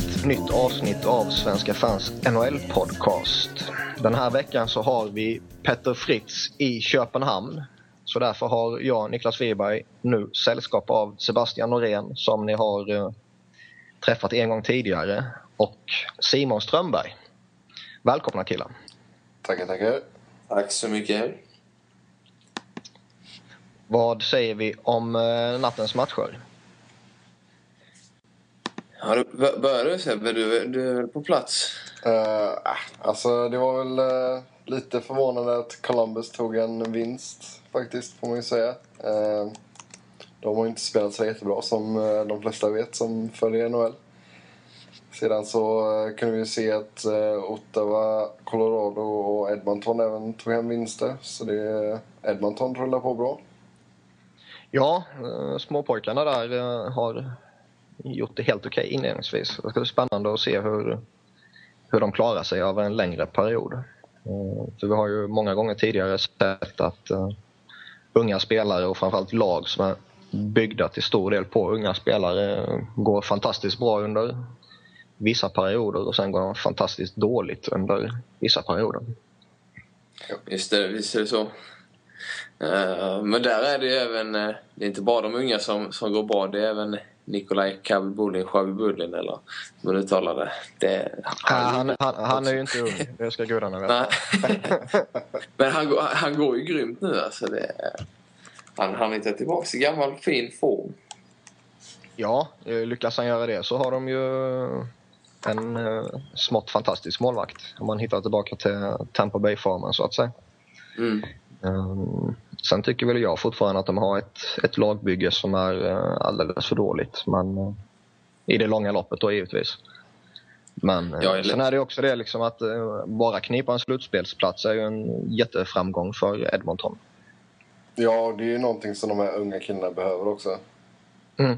ett nytt avsnitt av Svenska fans NHL-podcast. Den här veckan så har vi Petter Fritz i Köpenhamn. Så därför har jag, Niklas Wiberg, nu sällskap av Sebastian Norén som ni har eh, träffat en gång tidigare och Simon Strömberg. Välkomna killar! Tackar, tackar. Tack så mycket. Vad säger vi om eh, nattens matcher? Ja, du, börjar du Sebbe? Du, du är väl på plats? Uh, alltså det var väl uh, lite förvånande att Columbus tog en vinst faktiskt får man ju säga. Uh, de har ju inte spelat så jättebra som uh, de flesta vet som följer NHL. Sedan så kunde vi se att Ottawa, Colorado och Edmonton även tog hem vinster. Så det, Edmonton rullar på bra. Ja, småpojkarna där har gjort det helt okej okay inledningsvis. Det ska bli spännande att se hur, hur de klarar sig över en längre period. Eh, för vi har ju många gånger tidigare sett att uh, unga spelare och framförallt lag som är byggda till stor del på unga spelare eh, går fantastiskt bra under vissa perioder och sen går de fantastiskt dåligt under vissa perioder. Just det, visst är det så. Uh, men där är det ju även, det är inte bara de unga som, som går bra, det är även Nikolaj Kavibulin, Shavibulin eller hur man uttalar det. det han, han, han, han, är ju inte ung, det ska gudarna veta. Men han, han går ju grymt nu alltså. Det, han har hittat tillbaka i gammal fin form. Ja, eh, lyckas han göra det så har de ju en uh, smått fantastisk målvakt. Om man hittar tillbaka till Tampa Bay-formen så att säga. Mm. Um, Sen tycker väl jag fortfarande att de har ett, ett lagbygge som är eh, alldeles för dåligt. Men eh, i det långa loppet då givetvis. Men eh, är sen är det också det liksom att bara knipa en slutspelsplats är ju en jätteframgång för Edmonton. Ja, det är ju någonting som de här unga killarna behöver också. Mm.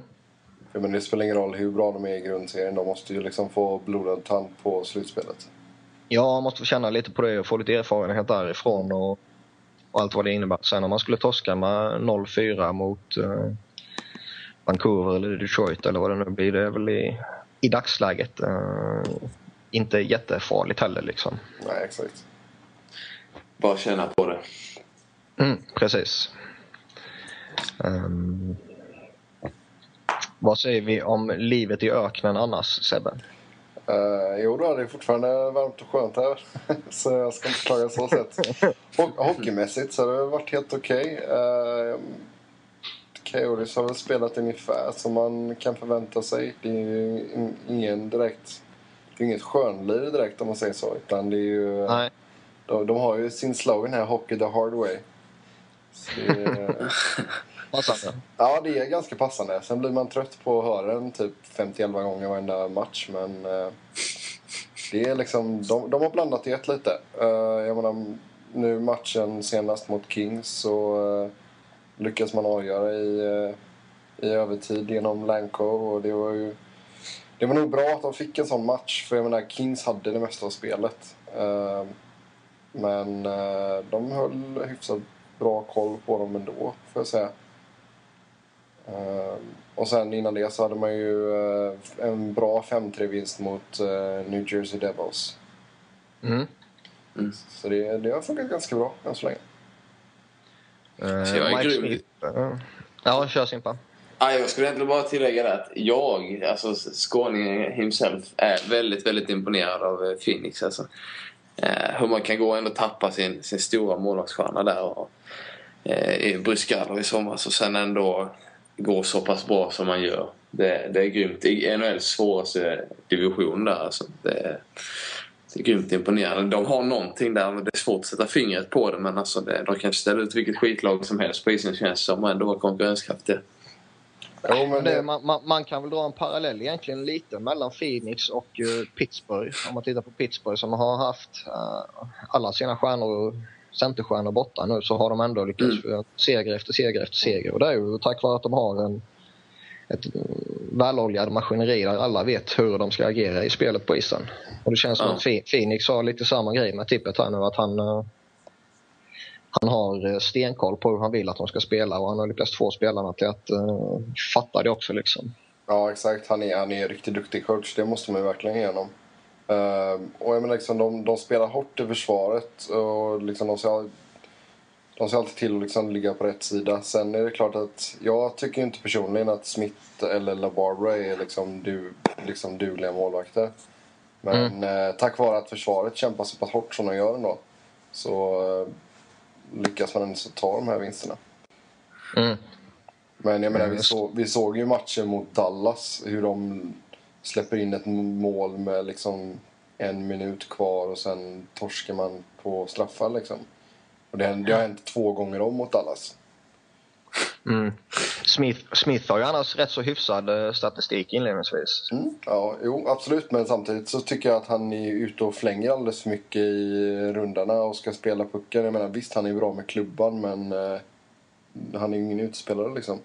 Men det spelar ingen roll hur bra de är i grundserien. De måste ju liksom få blodad tand på slutspelet. Ja, man måste få känna lite på det och få lite erfarenhet därifrån. Och och allt vad det innebär. Sen om man skulle torska med 0-4 mot eh, Vancouver eller Detroit eller vad det nu blir, det är väl i, i dagsläget eh, inte jättefarligt heller. Liksom. Nej, exakt. Bara känna på det. Mm, precis. Um, vad säger vi om livet i öknen annars, Sebbe? Uh, jo då, det är fortfarande varmt och skönt här. så jag ska inte klaga så sätt. hockeymässigt så har det varit helt okej. Okay. Uh, Coyotes har väl spelat ungefär som man kan förvänta sig. Det är ju ingen direkt... Det är inget skönlir direkt om man säger så. Utan det är ju... Nej. De, de har ju sin slogan här, Hockey the hard way. passande. Ja, det är ganska passande. Sen blir man trött på att höra den typ 50 gånger varenda match. Men eh, det är liksom, de, de har blandat det lite. Uh, jag menar, nu matchen senast mot Kings så uh, lyckas man avgöra i, i övertid genom Lanko. Och det var ju det var nog bra att de fick en sån match. För jag menar, Kings hade det mesta av spelet. men de höll hyfsat bra koll på dem ändå, får jag säga. Uh, och sen innan det så hade man ju uh, en bra 5-3-vinst mot uh, New Jersey Devils. Mm. Mm. Så det, det har funkat ganska bra än så länge. så jag är grym. Ja, kör Simpa. Ah, jag skulle egentligen bara tillägga det att jag, alltså skåningen himself, är väldigt, väldigt imponerad av Phoenix. Alltså. Eh, hur man kan gå och ändå tappa sin, sin stora målvaktsstjärna där och, eh, i Bryskalov i somras och sen ändå går så pass bra som man gör. Det, det är grymt. NHLs svåraste division där alltså. Det, det är grymt imponerande. De har någonting där. Det är svårt att sätta fingret på det men alltså det, de kan ställa ut vilket skitlag som helst på isen känns som och ändå vara konkurrenskraftiga. Jo, men det, man, man, man, kan väl dra en parallell egentligen lite mellan Phoenix och uh, Pittsburgh. Om man tittar på Pittsburgh som har haft uh, alla sina stjärnor centerstjärnor borta nu så har de ändå lyckats mm. seger efter seger efter seger. Och det är ju tack vare att de har en, ett väloljad maskineri där alla vet hur de ska agera i spelet på isen. Och det känns ja. som att Phoenix har lite samma grej med tippet här nu att han eh, han har eh, stenkoll på hur han vill att de ska spela och han har lyckats få spelarna till att uh, fatta det också. Liksom. Ja, exakt. Han är, han är en riktigt duktig coach. Det måste man ju verkligen ge honom. Uh, och jag menar, liksom, de, de spelar hårt i försvaret och liksom, de ser, de ser alltid till att liksom ligga på rätt sida. Sen är det klart att jag tycker inte personligen att Smith eller LaBarbara är liksom, du, liksom dugliga målvakter. Men mm. eh, tack vare att försvaret kämpar så pass hårt som de gör ändå så eh, lyckas man ändå ta de här vinsterna. Mm. Men jag menar, vi, mm. så, vi såg ju matchen mot Dallas, hur de släpper in ett mål med liksom en minut kvar och sen torskar man på straffar liksom. Och det, det har hänt två gånger om mot Dallas. Mm. Smith, Smith har ju annars rätt så hyfsad eh, statistik inledningsvis. Mm, ja, jo absolut. Men samtidigt så tycker jag att han är ute och flänger alldeles för mycket i rundarna och ska spela pucken. Jag menar visst, han är bra med klubban men eh, han är ju ingen utspelare liksom.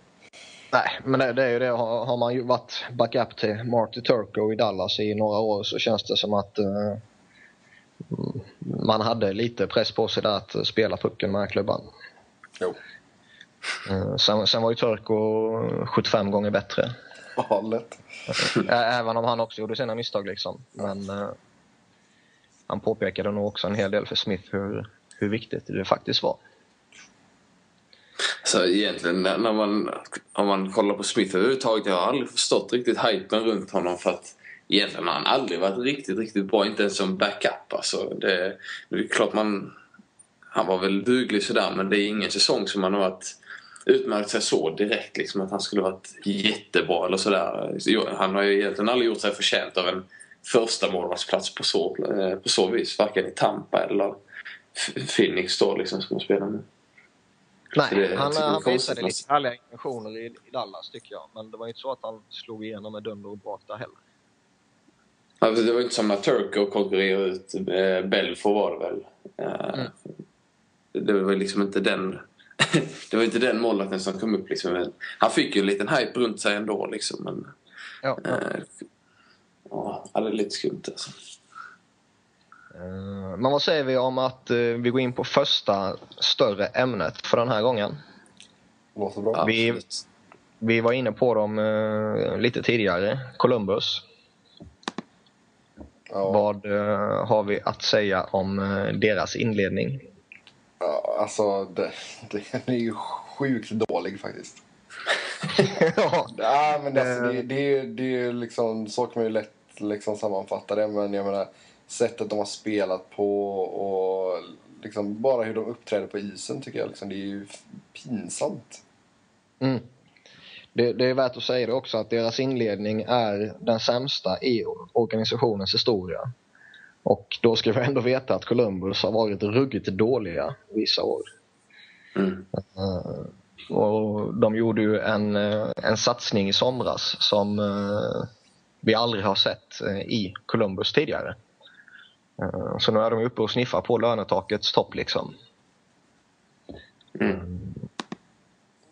Nej, men det, det, är ju det. Har, har man ju varit backup till Marty Turco i Dallas i några år så känns det som att uh, man hade lite press på sig där att spela pucken med klubban. Jo. Uh, sen, sen var ju Turco 75 gånger bättre. Ja, lätt. Även om han också gjorde sina misstag liksom. Men uh, han påpekade nog också en hel del för Smith hur, hur viktigt det faktiskt var. Så egentligen när man, om man kollar på Smith överhuvudtaget, jag har aldrig förstått riktigt hypen runt honom för att egentligen har han aldrig varit riktigt, riktigt bra, inte ens som backup. Alltså, det, det är klart man... Han var väl duglig sådär men det är ingen säsong som han har varit utmärkt sig så direkt liksom att han skulle varit jättebra eller sådär. Han har ju egentligen aldrig gjort sig förtjänt av en första målvaktsplats på så, eh, på så vis. Varken i Tampa eller Phoenix då liksom som han spelar nu. Nej, det, han, han visade lite härliga intentioner i, i, Dallas tycker jag. Men det var inte så att han slog igenom med dunder och brak där heller. Alltså, det var inte som när Turco konkurrerade ut eh, var det väl. Eh, mm. Det var liksom inte den... det var inte den målvakten som kom upp liksom. Han fick ju en liten hype runt sig ändå liksom. Men, ja, ja. Eh, ja, det är lite skumt alltså. Eh, men vad säger vi om att eh, vi går in på första större ämnet för den här gången? Låter bra. Vi, vi var inne på dem uh, lite tidigare. Columbus. Ja. Vad har vi att säga om deras inledning? Ja, alltså, det, den är ju sjukt dålig faktiskt. ja. ja, men alltså, det, det, det är liksom, så kan man ju lätt liksom sammanfatta det. Men jag menar, sättet de har spelat på och liksom bara hur de uppträder på isen tycker jag. Liksom, det är ju pinsamt. Mm. Det, det, är värt att säga det också att deras inledning är den sämsta i organisationens historia. Och då ska vi ändå veta att Columbus har varit ruggigt dåliga vissa år. Mm. Uh, och de gjorde ju en, eh, en satsning i somras som uh, vi aldrig har sett i Columbus tidigare. Eh, så nu är de uppe och sniffar på lönetakets topp liksom. Mm.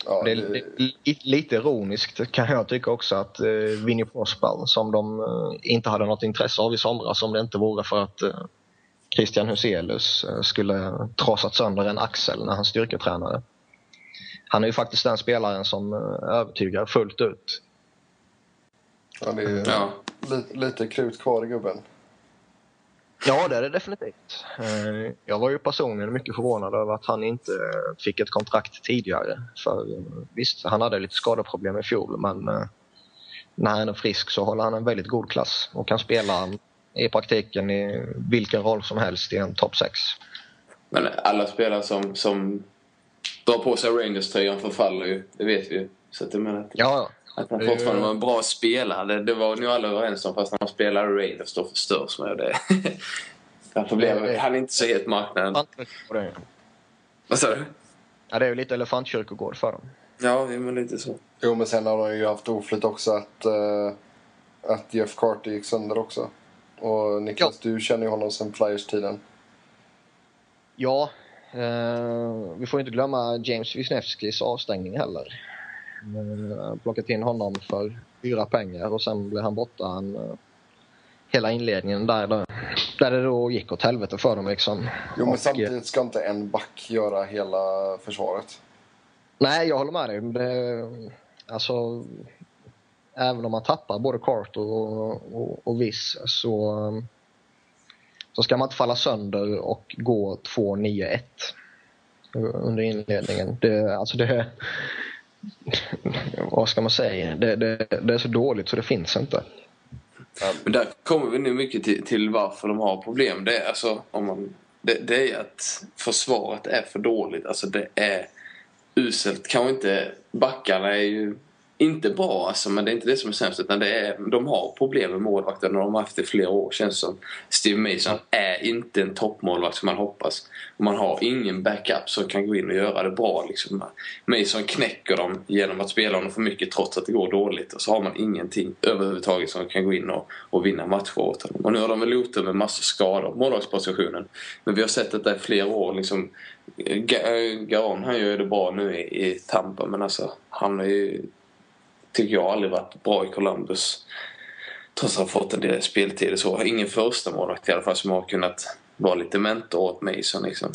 Ja, det... Det, är lite ironiskt kan jag tycka också att uh, Vinnie som de uh, inte hade något intresse av i somras om det inte vore för att Christian Huselius skulle trasat sönder en axel när han styrketränade. Han är ju faktiskt den spelaren som övertygar fullt ut. Det är ja. lite, lite krut kvar i gubben. Ja, det är det definitivt. Eh, jag var ju personligen mycket förvånad över att han inte fick ett kontrakt tidigare. För visst, han hade lite skadeproblem i fjol, men eh, när han är frisk så håller han en väldigt god klass och kan spela i praktiken i vilken roll som helst i en topp 6. Men alla spelare som, som drar på sig Rangers-tröjan förfaller ju, det vet vi ju. Så att jag menar, ja, att han fortfarande var en bra spelare, det var nog alla överens om. Fast när man spelar Raiders då förstörs man ju det. Därför blev han inte så het marknaden. Vad sa du? Ja, det är ju lite elefantkyrkogård för dem. Ja, men lite så. Jo, men sen har de ju haft oflyt också att, uh, att Jeff Carter gick sönder också. Och Niklas, ja. du känner ju honom sen Flyers-tiden. Ja, uh, vi får inte glömma James Wisniewskis avstängning heller. Uh, plockat in honom för fyra pengar och sen blev han borta en, uh, hela inledningen där, där det då gick åt helvete för dem. Liksom. Jo, men och, samtidigt ska inte en back göra hela försvaret. Nej, jag håller med dig. Det, alltså, även om man tappar både Carter och, och, och Viss så, så ska man inte falla sönder och gå 2-9-1 under inledningen. Det, alltså det, vad ska man säga? Det, det, det, är så dåligt så det finns inte. Men där kommer vi nu mycket till, till varför de har problem. Det är, alltså, om man, det, det är att försvaret är för dåligt. Alltså det är uselt. Kanske inte... Backarna är ju inte bra alltså, men det är inte det som är sämst. Utan det är, de har problem med målvakten och de har haft det i flera år känns som. Steve Mason är inte en toppmålvakt som man hoppas. Man har ingen backup som kan gå in och göra det bra. Liksom. Mason knäcker dem genom att spela honom för mycket trots att det går dåligt. Och så har man ingenting överhuvudtaget som kan gå in och, och vinna matcher åt honom. Och nu har de väl otur med massor skador på målvaktspositionen. Men vi har sett detta i flera år. Liksom, eh, Garon han gör det bra nu i, i Tampa men alltså han är ju tycker jag aldrig varit bra i Columbus. Trots att han fått en del speltid så. Ingen första målvakt i alla fall som har kunnat vara lite mentor åt Mason liksom.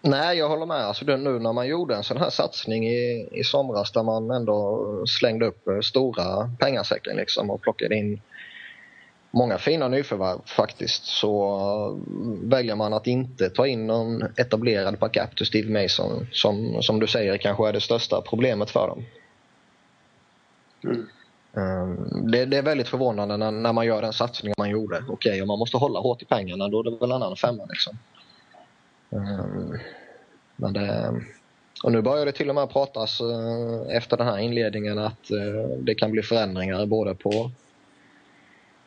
Nej, jag håller med. Alltså det, nu när man gjorde en sån här satsning i, i somras där man ändå slängde upp eh, stora pengasäckar liksom och plockade in många fina nyförvärv faktiskt så eh, väljer man att inte ta in någon etablerad backup till Steve Mason som, som du säger kanske är det största problemet för dem. Mm. Det, det, är väldigt förvånande när, när, man gör den satsningen man gjorde. Okej, okay, om man måste hålla hårt i pengarna då är det väl en annan femma. Liksom. Um, men det, och nu börjar det till och med pratas uh, efter den här inledningen att uh, det kan bli förändringar både på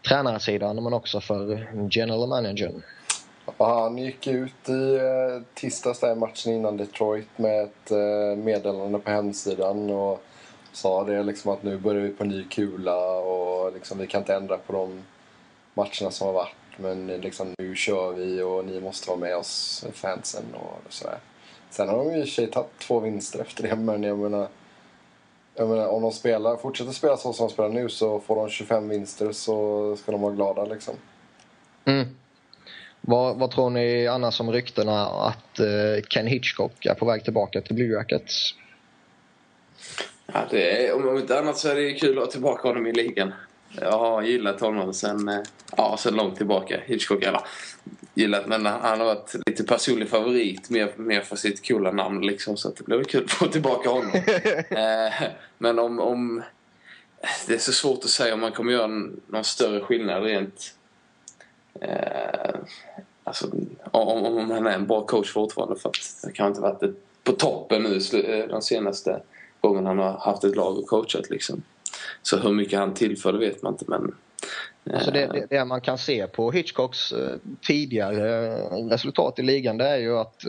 tränarsidan men också för general managern. Han gick ut i uh, tisdags där matchen innan Detroit med ett meddelande på hemsidan. Och sa det liksom att nu börjar vi på ny kula och liksom vi kan inte ändra på de matcherna som har varit. Men liksom nu kör vi och ni måste vara med oss, fansen och sådär. Sen har de ju i och för sig tagit två vinster efter det men jag menar, jag menar om de spelar, fortsätter spela så som de spelar nu så får de 25 vinster så ska de vara glada liksom. Mm. Vad, vad tror ni annars om ryktena att uh, Ken Hitchcock är på väg tillbaka till Blue Jackets? Ja, det är, om inte annat så är det kul att ha tillbaka honom i ligan. Jag har gillat honom sen, eh, ja, sen långt tillbaka. Hitchcock, eller gillat, men han har varit lite personlig favorit mer, mer för sitt coola namn liksom. Så det blir kul att få tillbaka honom. eh, men om, om... Det är så svårt att säga om man kommer göra någon större skillnad rent... Eh, alltså, om, om han är en bra coach fortfarande. För att det kan inte varit på toppen nu eh, de senaste gången han har haft ett lag och coachat. Liksom. Så hur mycket han tillför vet man inte. Men, Alltså det, det, det, man kan se på Hitchcocks eh, tidigare resultat i ligan det är ju att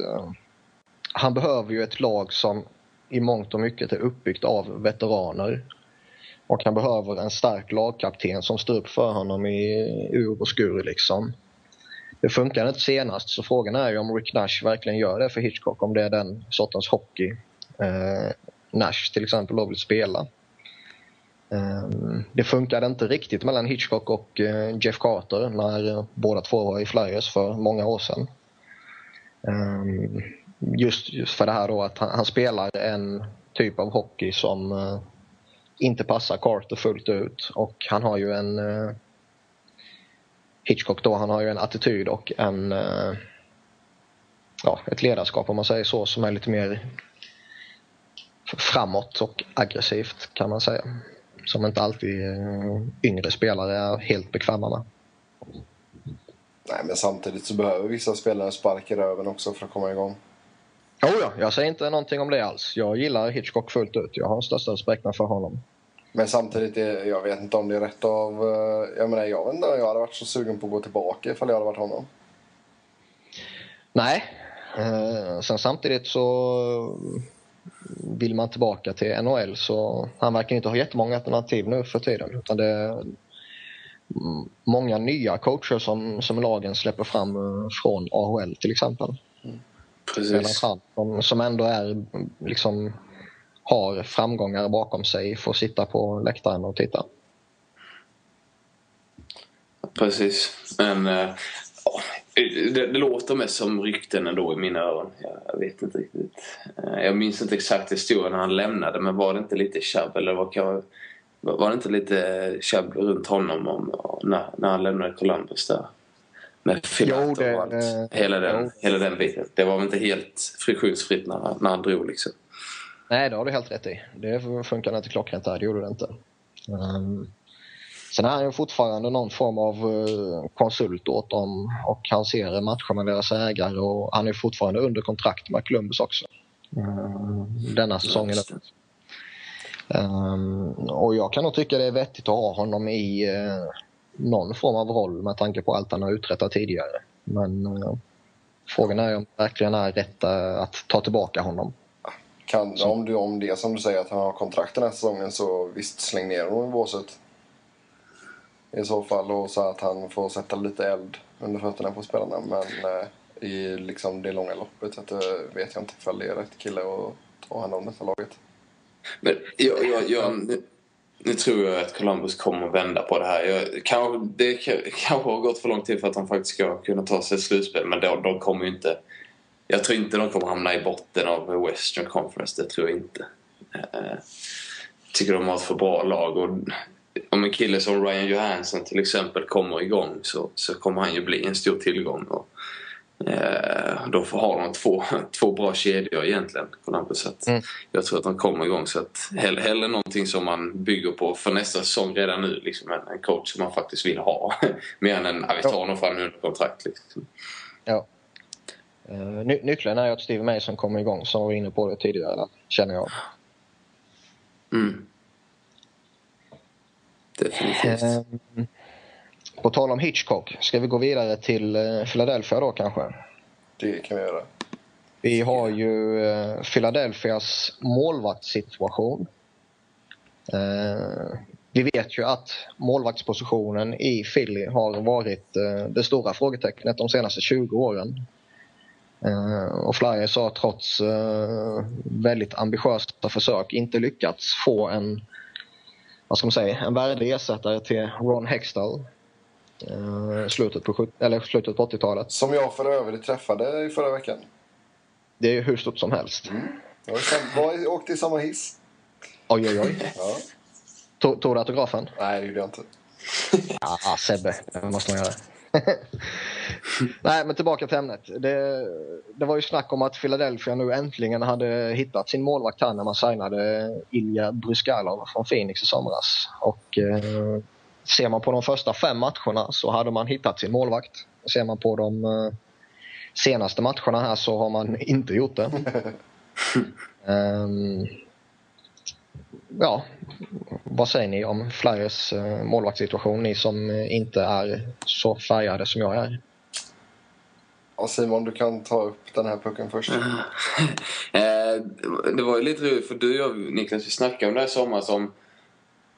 han behöver ju ett lag som i mångt och mycket är uppbyggt av veteraner. Och han behöver en stark lagkapten som står upp för honom i ur och skur. Liksom. Det funkade inte senast så frågan är ju om Rick Nash verkligen gör det för Hitchcock. Om det är den sortens hockey uh, Nash till exempel då vill spela. Ehm, det funkade inte riktigt mellan Hitchcock och eh, Jeff Carter när eh, båda två var i Flyers för många år sedan. Ehm, just, för det här då att han, spelar en typ av hockey som eh, inte passar Carter fullt ut och han har ju en Hitchcock då, han har ju en attityd och en ja, ett ledarskap om man säger så som är lite mer framåt och aggressivt kan man säga. Som inte alltid eh, yngre spelare är helt bekväma med. Nej, men samtidigt så behöver vissa spelare spark i röven också för att komma igång. Jo, ja, jag säger inte någonting om det alls. Jag gillar Hitchcock fullt ut. Jag har största respekten för honom. Men samtidigt, är, jag vet inte om det är rätt av... Eh, jag menar, jag vet inte jag hade varit så sugen på att gå tillbaka ifall jag hade varit honom. Nej. Eh, sen samtidigt så vill man tillbaka till NHL så han verkar inte ha jättemånga alternativ nu för tiden. Utan det är många nya coacher som, som lagen släpper fram eh, från AHL till exempel. Mm. Precis. Han, som, som ändå är liksom har framgångar bakom sig får sitta på läktaren och titta. Precis. Men äh, det, det, låter mest som rykten ändå i mina öron. Jag vet inte riktigt. Eh, jag minns inte exakt historien när han lämnade men var det inte lite tjabb eller vad kan Var det inte lite tjabb runt honom om, när, när han lämnade Columbus där? Med Filat och allt. Eh, hela, den, hela den biten. Det var väl inte helt friktionsfritt när, när han drog liksom. Nej, det har du helt rätt i. Det funkar inte klockrent där, det gjorde det inte. Um, sen är han ju fortfarande någon form av uh, konsult åt dem och han ser matcher med deras ägare och han är fortfarande under kontrakt med Columbus också. Uh, denna säsongen. Um, och jag kan nog tycka det är vettigt att ha honom i någon form av roll med tanke på allt han har uträttat tidigare. Men frågan är om det verkligen är rätt att ta tillbaka honom. Kan, om, du, om det som du säger att han har kontrakt den här säsongen så visst släng ner honom i båset. I så fall och så att han får sätta lite eld under fötterna på spelarna. Men eh, i liksom det långa loppet så eh, vet jag inte ifall det är rätt kille att ta hand om detta laget. Men jag, jag, jag, nu tror jag att Columbus kommer vända på det här. Jag, kan, det kanske har gått för lång tid för att de faktiskt ska kunna ta sig ett slutspel men de, de kommer ju inte... Jag tror inte de kommer hamna i botten av Western Conference, det tror jag inte. Jag eh, tycker de har ett för bra lag och om en kille som Ryan Johansson till exempel kommer igång så, så kommer han ju bli en stor tillgång. Och, Eh, då har de två, två bra kedjor egentligen. Så att mm. Jag tror att de kommer igång. Så att hellre, hellre någonting som man bygger på för nästa säsong redan nu. Liksom en, en coach som man faktiskt vill ha. Mer än en, vi tar honom fram under kontrakt. Liksom. Ja. Uh, ny nyckeln är att Steve Mason kommer igång som var inne på det tidigare, känner jag. Mm. Definitivt. Uh, på tal om Hitchcock, ska vi gå vidare till eh, Philadelphia då kanske? Det kan vi göra. Vi har ju eh, Philadelphias målvaktssituation. Eh, vi vet ju att målvaktspositionen i Philly har varit det stora frågetecknet de senaste 20 åren. Och Flyers har trots väldigt ambitiösa försök inte lyckats få en, vad ska man säga, en värdig ersättare till Ron Hextall Eh, slutet på, eller slutet på 80-talet. Som jag för övrigt träffade i förra veckan. Det är hur stort som helst. Mm. Jag var, åkte i samma hiss. Oj, oj, oj. Ja. Tog, tog du autografen? Nej, det gjorde jag inte. Ja, Sebbe. Det måste man göra. Nej, men tillbaka till ämnet. Det, det, var ju snack om att Philadelphia nu äntligen hade hittat sin målvakt här när man signade Ilja Bryskalov från Phoenix i somras. Och eh, Ser man på de första fem matcherna så hade man hittat sin målvakt. Ser man på de uh, senaste matcherna här så har man inte gjort det. um, ja, vad säger ni om Flyers uh, målvaktssituation? Ni som inte är så färgade som jag är. Ja, Simon, du kan ta upp den här pucken först. det var ju lite roligt för du och jag, Niklas, vi snackade om det här sommaren som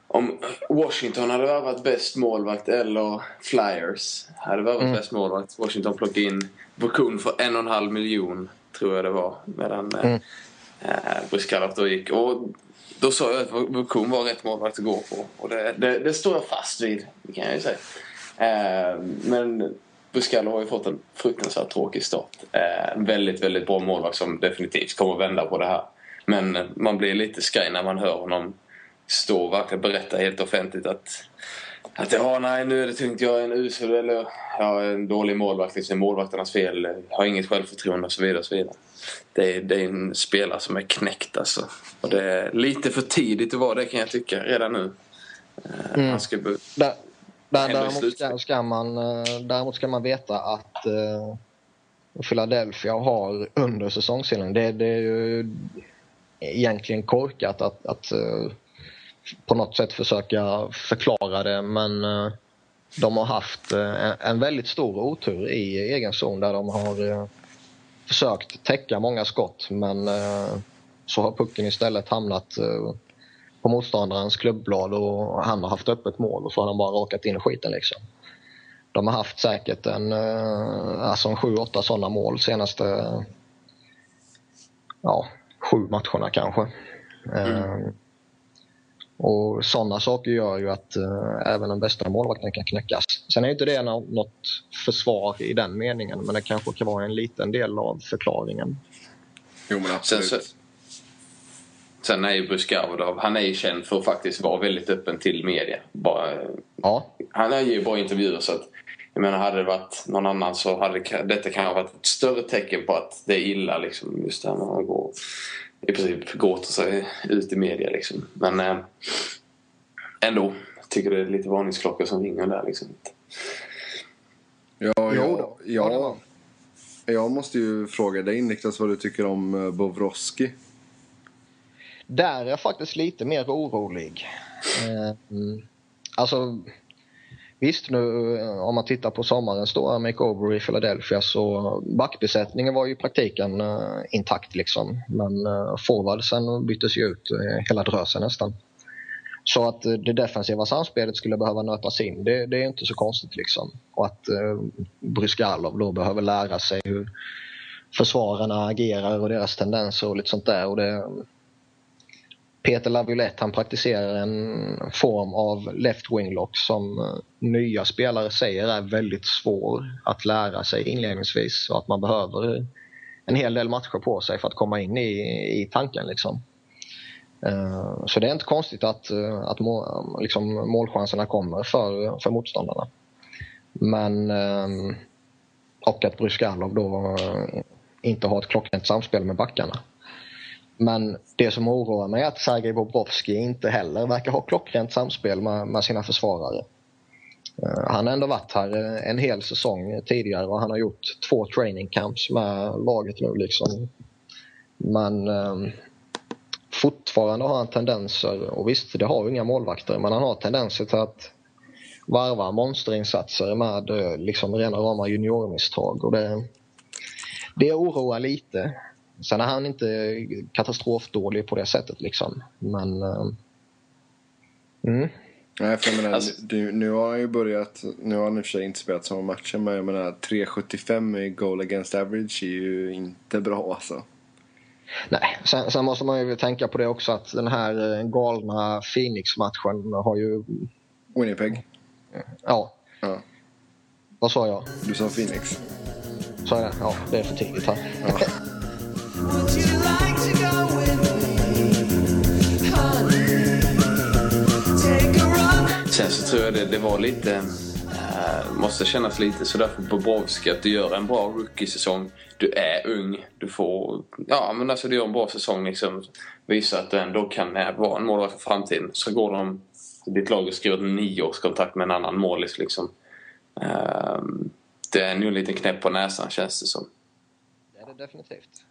om Washington hade varit bäst målvakt eller Flyers hade varit mm. bäst målvakt. Washington plockade in Bokun för en och en halv miljon tror jag det var. Medan eh, mm. eh, Bryskalov då gick. Och då sa jag att Vukun var rätt målvakt att gå på. Och det, det, det står jag fast vid, kan jag ju säga. Eh, men Buscalo har ju fått en fruktansvärt tråkig start. Eh, en väldigt, väldigt bra målvakt som definitivt kommer vända på det här. Men man blir lite skraj när man hör honom stå och verkligen berätta helt offentligt att att ja, nej, nu är det tungt. Jag är en usel eller jag är en dålig målvakt. Liksom, målvakternas fel. Jag har inget självförtroende och så vidare. Och så vidare. Det, är, det är en spelare som är knäckt alltså. Och det är lite för tidigt att vara det kan jag tycka redan nu. Eh, mm. Han ska där, där, däremot, ska, ska man, eh, däremot ska man veta att uh, Philadelphia har under säsongsinledningen. Det, det är ju egentligen korkat att, att uh, på något sätt försöka förklara det men eh, de har haft eh, en väldigt stor otur i egen zon där de har eh, försökt täcka många skott men så har pucken istället hamnat på motståndarens klubbblad och han har haft öppet mål och så har han bara rakat in i skiten liksom. De har haft säkert en, alltså en 7-8 sådana mål senaste ja, sju matcherna kanske. Mm. Och sådana saker gör ju att uh, även den bästa målvakten kan knäckas. Sen är inte det något försvar i den meningen, men det kanske kan vara en liten del av förklaringen. Jo, men absolut. Sen, Sen är ju Bruskarvodov, han är ju känd för att faktiskt vara väldigt öppen till media. Bara, ja. Han är ju bra intervjuer så att jag menar hade det varit någon annan så hade detta kanske varit ett större tecken på att det är illa liksom. Just det här när man går, i princip gråter sig ut i media liksom. Men eh, ändå. Tycker det är lite varningsklockor som ringer där liksom. Ja, ja, ja, jag måste ju fråga dig Niklas vad du tycker om eh, Bovroski. Där är jag faktiskt lite mer orolig. Mm. Alltså, visst nu eh, om man tittar på sommarens stora makeover i Philadelphia så backbesättningen var ju i praktiken uh, intakt liksom. Men uh, forwardsen byttes ju ut uh, hela drösen nästan. Så att det defensiva samspelet skulle behöva nötas in, det, det är inte så konstigt. liksom. Och att eh, Bryskalov då behöver lära sig hur försvararna agerar och deras tendenser och lite sånt där. Och det, Peter Laviolette han praktiserar en form av left wing lock som eh, nya spelare säger är väldigt svår att lära sig inledningsvis och att man behöver en hel del matcher på sig för att komma in i, i tanken. Liksom. Eh, så det är inte konstigt att, eh, att mål, liksom målchanserna kommer för, för motståndarna. Men, och att Bryskalov då inte har ett klockrent samspel med backarna. Men det som oroar mig är att Sergej Bobrovski inte heller verkar ha klockrent samspel med, med sina försvarare. Eh, han har ändå varit här eh, en hel säsong tidigare och han har gjort två training camps med laget nu. Liksom. Men ehm, fortfarande har han tendenser, och visst det har inga målvakter, men han har tendenser till att varva monsterinsatser med eh, liksom rena rama juniormisstag. Och det, det oroar lite. Sen är han inte katastrofdålig på det sättet liksom. Men... Uh, mm. Nej, för jag menar, alltså, nu, nu har han ju börjat, nu har han i och för sig inte spelat samma matcher men jag menar 3,75 i goal against average är ju inte bra alltså. Nej, sen, sen, måste man ju tänka på det också att den här eh, galna Phoenix-matchen har ju... Winnipeg? Ja. ja. Vad sa jag? Du sa Phoenix. Sa jag Ja, det är för tidigt här. Ja. Sen så tror jag det, det var lite Eh, måste kännas lite sådär för Bobrovski att du gör en bra rookie-säsong. Du är ung. Du får... Ja, men alltså du gör en bra säsong liksom. Visar att du ändå kan vara en målvakt för framtiden. Så går de... Ditt lag har skrivit en nioårskontrakt med en annan målis liksom. Uh, det är nog en liten knäpp på näsan känns det som. Det är det definitivt.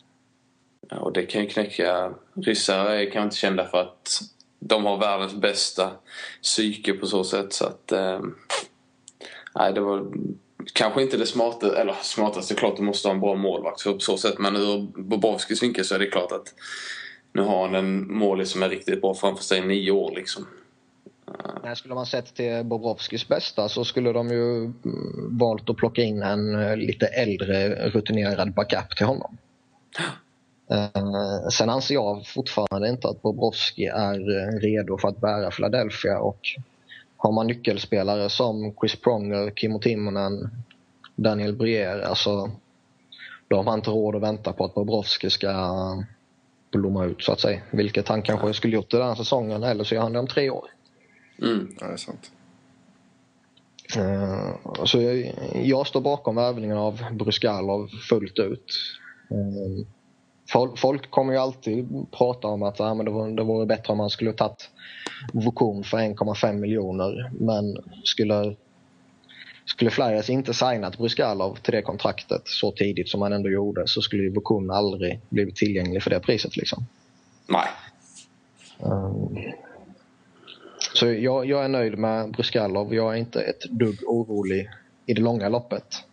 Och det kan ju knäcka... Ryssar är kanske inte kända för att de har världens bästa psyke på så sätt så att... Uh, nej, det var kanske inte det smartaste, eller smartaste, klart du måste ha en bra målvakt så på så sätt. Men ur Bobrovskis vinkel så är det klart att nu har han en målis som är riktigt bra framför sig i nio år liksom. Nej, skulle man sett till Bobrovskis bästa så skulle de ju mm, valt att plocka in en eh, lite äldre rutinerad backup till honom. Uh, sen anser jag fortfarande inte att Bobrovski är eh, redo för att bära Philadelphia och har man nyckelspelare som Chris Pronger, Kimmo Timonen, Daniel Brier, alltså då har man inte råd att vänta på att Bobrovski ska blomma ut så att säga. Vilket han kanske skulle gjort i den här säsongen eller så gör han det om tre år. Mm. Ja, det är sant. Uh, så jag, jag, står bakom värvningen av Bruskalov fullt ut. Uh, Folk kommer ju alltid prata om att ah, men det, vore, det vore bättre om man skulle tagit Vokon för 1,5 miljoner. Men skulle, skulle Flyers inte signat Bryskalov till det kontraktet så tidigt som man ändå gjorde så skulle Vokon aldrig blivit tillgänglig för det priset. Liksom. Nej. Um, så jag, jag, är nöjd med Bryskalov. Jag är inte ett dugg orolig i det långa loppet.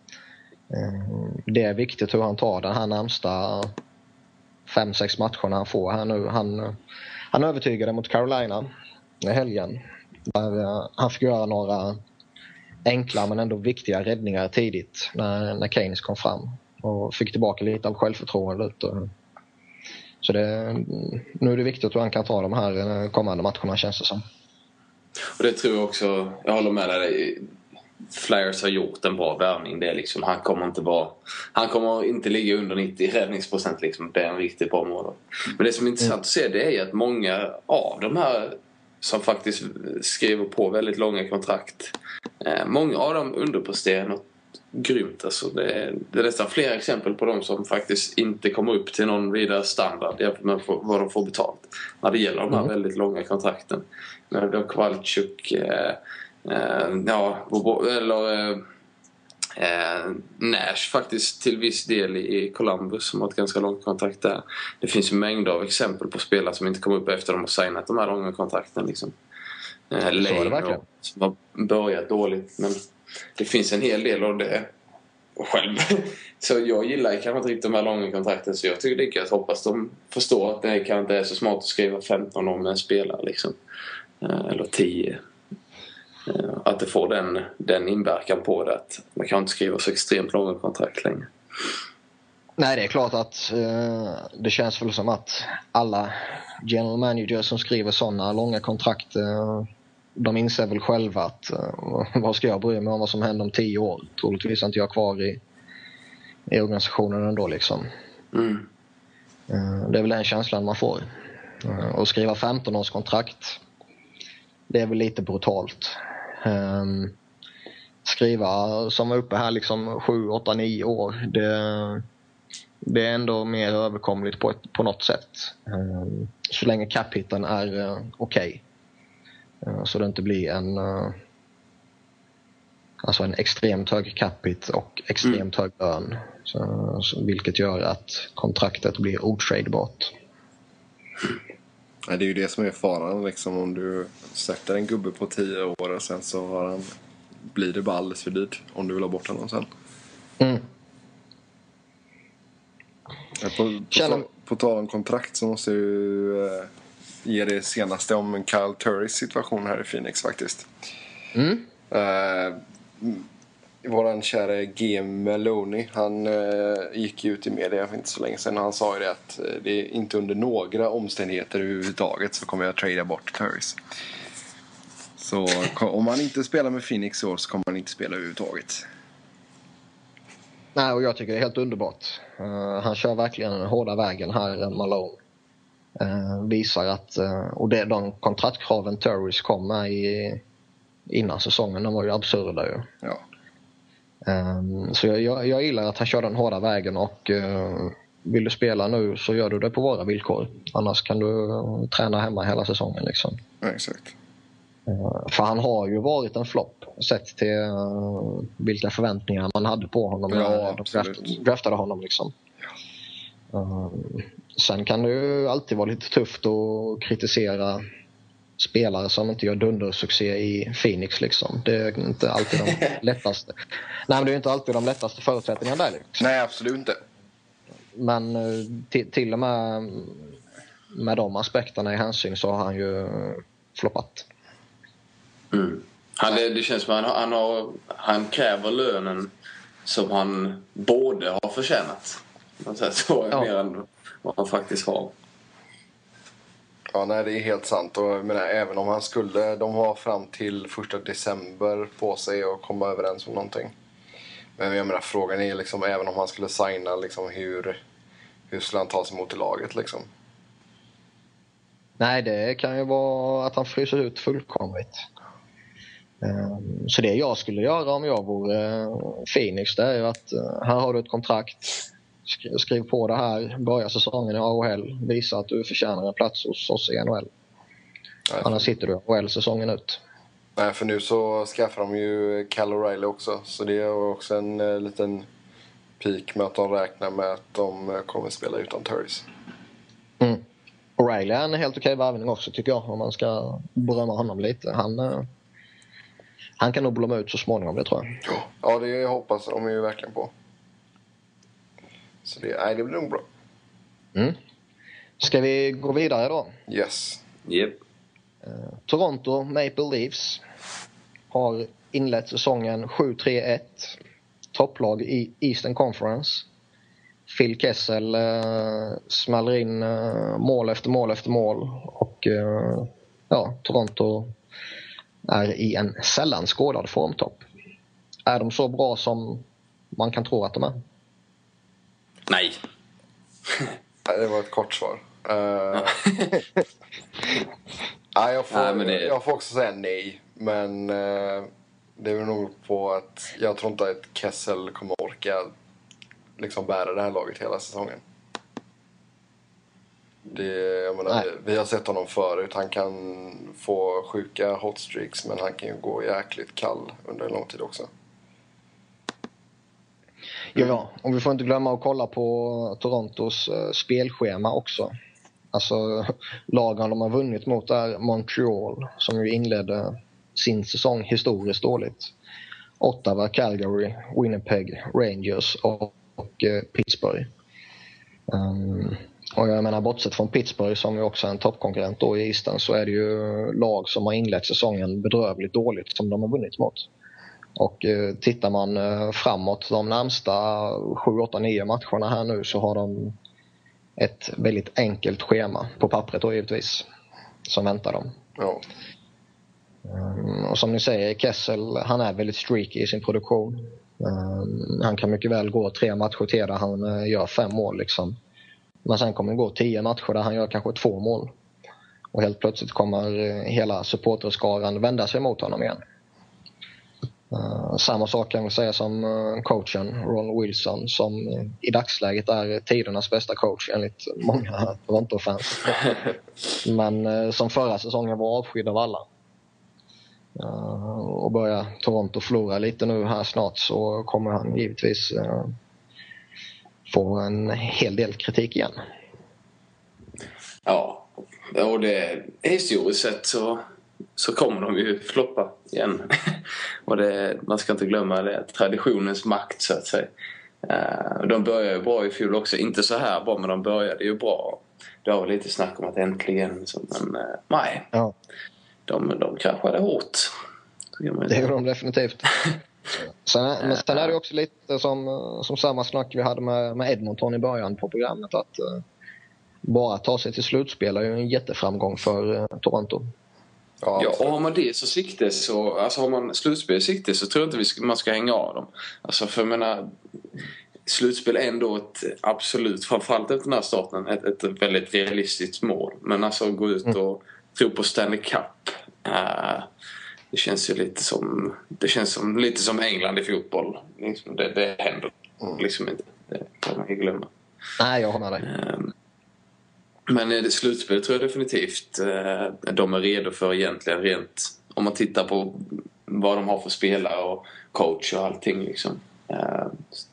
Um, det är viktigt hur han tar den här närmsta fem, sex matcherna han får här nu. Han, han övertygade mot Carolina i helgen. Där eh, han fick göra några enkla men ändå viktiga räddningar tidigt när, när Keynes kom fram och fick tillbaka lite av självförtroendet. Så det, nu är det viktigt hur han kan ta de här eh, kommande matcherna känns det som. Och det tror jag också, jag håller med dig. Flyers har gjort en bra värvning. Det är liksom, han kommer inte vara... Han kommer inte ligga under 90 räddningsprocent liksom. Det är en riktigt bra mål. Men det som är intressant att se det är att många av de här som faktiskt skriver på väldigt långa kontrakt. Eh, många av dem underpresterar något grymt. Alltså det, är, det är nästan fler exempel på de som faktiskt inte kommer upp till någon vidare standard jämfört med vad de får betalt. När det gäller de här mm. väldigt långa kontrakten. Eh, ja, eller eh, eh, Nash faktiskt till viss del i Columbus som har ett ganska långt kontrakt där. Det finns mängder av exempel på spelare som inte kommer upp efter de har signat de här långa kontrakten. Liksom. Eh, Lane som har börjat dåligt men det finns en hel del av det själv. Så jag gillar kanske inte riktigt de här långa kontrakten så jag tycker det är gött. Hoppas de förstår att det kanske inte är så smart att skriva 15 år med en spelare liksom. Eh, eller 10. Eh, att det får den, den inverkan på det att man kan inte skriva så extremt långa kontrakt längre. Nej, det är klart att eh, det känns väl som att alla general managers som skriver sådana långa kontrakt eh, de inser väl själva att uh, vad ska jag bry mig om vad som händer om tio år? Troligtvis är inte jag kvar i, i organisationen ändå liksom. Mm. Uh, det är väl den känslan man får. Uh, och skriva 15 års kontrakt det är väl lite brutalt. Ehm, skriva som var uppe här liksom 7, 8, 9 år det, det är ändå mer överkomligt på, ett, på något sätt. Ehm, så länge cap-hitten är eh, okej. Okay. Så det inte blir en, eh, alltså en extremt hög capita och extremt mm. hög lön. Så, vilket gör att kontraktet blir otradebart. Ja, det är ju det som är faran liksom om du sätter en gubbe på tio år och sen så har han, blir det bara alldeles för dyrt om du vill ha bort honom sen. Mm. På, på, på tal om kontrakt så måste jag ju eh, ge det senaste om Kyle Turris situation här i Phoenix faktiskt. Mm. Uh, våran kära GM Maloney, han uh, gick ut i media för inte så länge sedan och han sa ju det att uh, det är inte under några omständigheter överhuvudtaget så kommer jag att trada bort Turris. Så om han inte spelar med Phoenix i år så kommer han inte spela överhuvudtaget. Nej, och jag tycker det är helt underbart. Uh, han kör verkligen den hårda vägen här, Malone. Eh, visar att, eh, och det, de kontraktkraven Turris kom med i, innan säsongen, de var ju absurda ju. Ja. Um, så jag, jag, jag, gillar att han kör den hårda vägen och uh, vill du spela nu så gör du det på våra villkor. Annars kan du uh, träna hemma hela säsongen. Liksom. Ja, exakt. Uh, för han har ju varit en flopp sett till vilka förväntningar man hade på honom ja, när de draft, draftade honom. Liksom. Ja. Sen kan det ju alltid vara lite tufft att kritisera spelare som inte gör dundersuccé i Phoenix. Liksom. Det är inte alltid de lättaste. Nej, men det är inte alltid de lättaste förutsättningarna där. Liksom. Nej, absolut inte. Men eh, till och med med de aspekterna i hänsyn så har han ju floppat. Mm. Han, det, det känns som att han, han, har, han kräver lönen som han borde ha förtjänat. Så, ja. mer än vad han faktiskt har. Ja, nej, det är helt sant. Och jag menar, även om han skulle... De har fram till första december på sig att komma överens om någonting. Men jag menar, frågan är liksom, även om han skulle signa, liksom, hur, hur skulle han ta sig mot i laget? Liksom? Nej, det kan ju vara att han fryser ut fullkomligt. Ehm, så det jag skulle göra om jag vore eh, Phoenix, det är ju att eh, här har du ett kontrakt skriv på det här, börja säsongen i AHL, visa att du förtjänar en plats hos oss i NHL. Nej. Annars sitter du i AHL säsongen ut. Nej, för nu så skaffar de ju Cal O'Reilly också. Så det är också en eh, liten peak med att de räknar med att de eh, kommer spela utan Turris. Mm. O'Reilly är en helt okej värvning också tycker jag om man ska berömma honom lite. Han, eh, han kan nog blomma ut så småningom det tror jag. Ja, det hoppas de ju verkligen på. Så det, nej, det blir nog bra. Mm. Ska vi gå vidare då? Yes. Yep. Uh, Toronto Maple Leafs har inlett säsongen 7-3-1. Topplag i Eastern Conference. Phil Kessel uh, smäller in uh, mål efter mål efter mål och uh, ja, Toronto är i en sällan skådad formtopp. är de så bra som man kan tro att de är? Nej. det var ett kort svar. Uh, nej, jag, får, nej, det... jag får också säga nej. Men uh, det är nog på att jag tror inte att Kessel kommer orka liksom bära det här laget hela säsongen. Det, jag menar, vi, vi, har sett honom förut. Han kan få sjuka hotstreaks men han kan ju gå jäkligt kall under en lång tid också. Ja, och vi får inte glömma att kolla på Torontos uh, spelschema också. Alltså lagen de har vunnit mot är Montreal som ju inledde sin säsong historiskt dåligt. Ottawa, Calgary, Winnipeg, Rangers och, och uh, Pittsburgh. Um, och jag menar bortsett från Pittsburgh som ju också är en toppkonkurrent då i Eastern så är det ju lag som har inlett säsongen bedrövligt dåligt som de har vunnit mot. Och eh, tittar man eh, framåt de närmsta 7, 8, 9 matcherna här nu så har de ett väldigt enkelt schema på pappret då givetvis som väntar dem. Ja. Um, och som ni säger, Kessel han är väldigt streaky i sin produktion. Um, han kan mycket väl gå tre matcher till där han uh, gör fem mål. Liksom. Men sen kommer det gå tio matcher där han gör kanske två mål. Och helt plötsligt kommer hela supporterskaran vända sig mot honom igen. Uh, samma sak kan jag säga som uh, coachen Ron Wilson som uh, i dagsläget är tidernas bästa coach enligt många Toronto-fans. Men som förra säsongen var avskydd av alla. och börjar Toronto förlora lite nu här snart så kommer han givetvis få en hel del kritik igen. Ja, och det historiskt sett så så kommer de ju floppa igen. och det, man ska inte glömma det, traditionens makt så att säga. Uh, de började ju bra i fjol också. Inte så här bra men de började ju bra. Det var lite snack om att äntligen så, men uh, nej. Ja. De, de kraschade hårt. Det gjorde de definitivt. sen, men sen är det också lite som, som samma snack vi hade med, med Edmonton i början på programmet. Att uh, bara ta sig till slutspel är ju en jätteframgång för Toronto. Ja, ja, och har man det så sikte så, alltså har man slutspel i sikte så tror jag inte vi ska, man ska hänga av dem. Alltså för jag menar, slutspel är ändå ett absolut, framförallt efter den här starten, ett, ett väldigt realistiskt mål. Men alltså gå ut mm. och tro på Stanley Cup. Uh, det känns ju lite som, det känns som, lite som England i fotboll. Liksom det, det händer mm. liksom inte. Det kan man inte glömma. Nej, jag håller med dig. Uh, men i slutspelet tror jag definitivt eh, de är redo för egentligen rent om man tittar på vad de har för spelare och coach och allting liksom. Eh,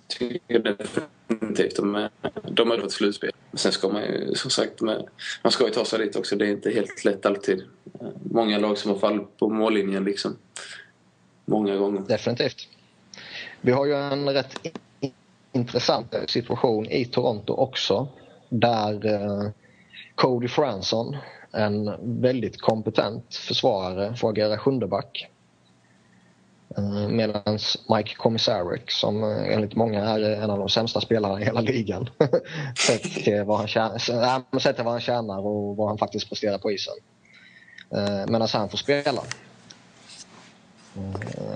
tycker definitivt de är, de är redo för slutspel. Sen ska man ju som sagt med, man ska ju ta sig dit också. Det är inte helt lätt alltid. Eh, många lag som har fallit på mållinjen liksom. Många gånger. Definitivt. Vi har ju en rätt intressant situation i Toronto också. Där eh, Cody Franson, en väldigt kompetent försvarare, får agera sjundeback. Eh, Medan Mike Komisarek, som eh, enligt många är en av de sämsta spelarna i hela ligan, sett till eh, vad han, tjänar, sett till vad han tjänar och vad han faktiskt presterar på isen. Medan han får spela.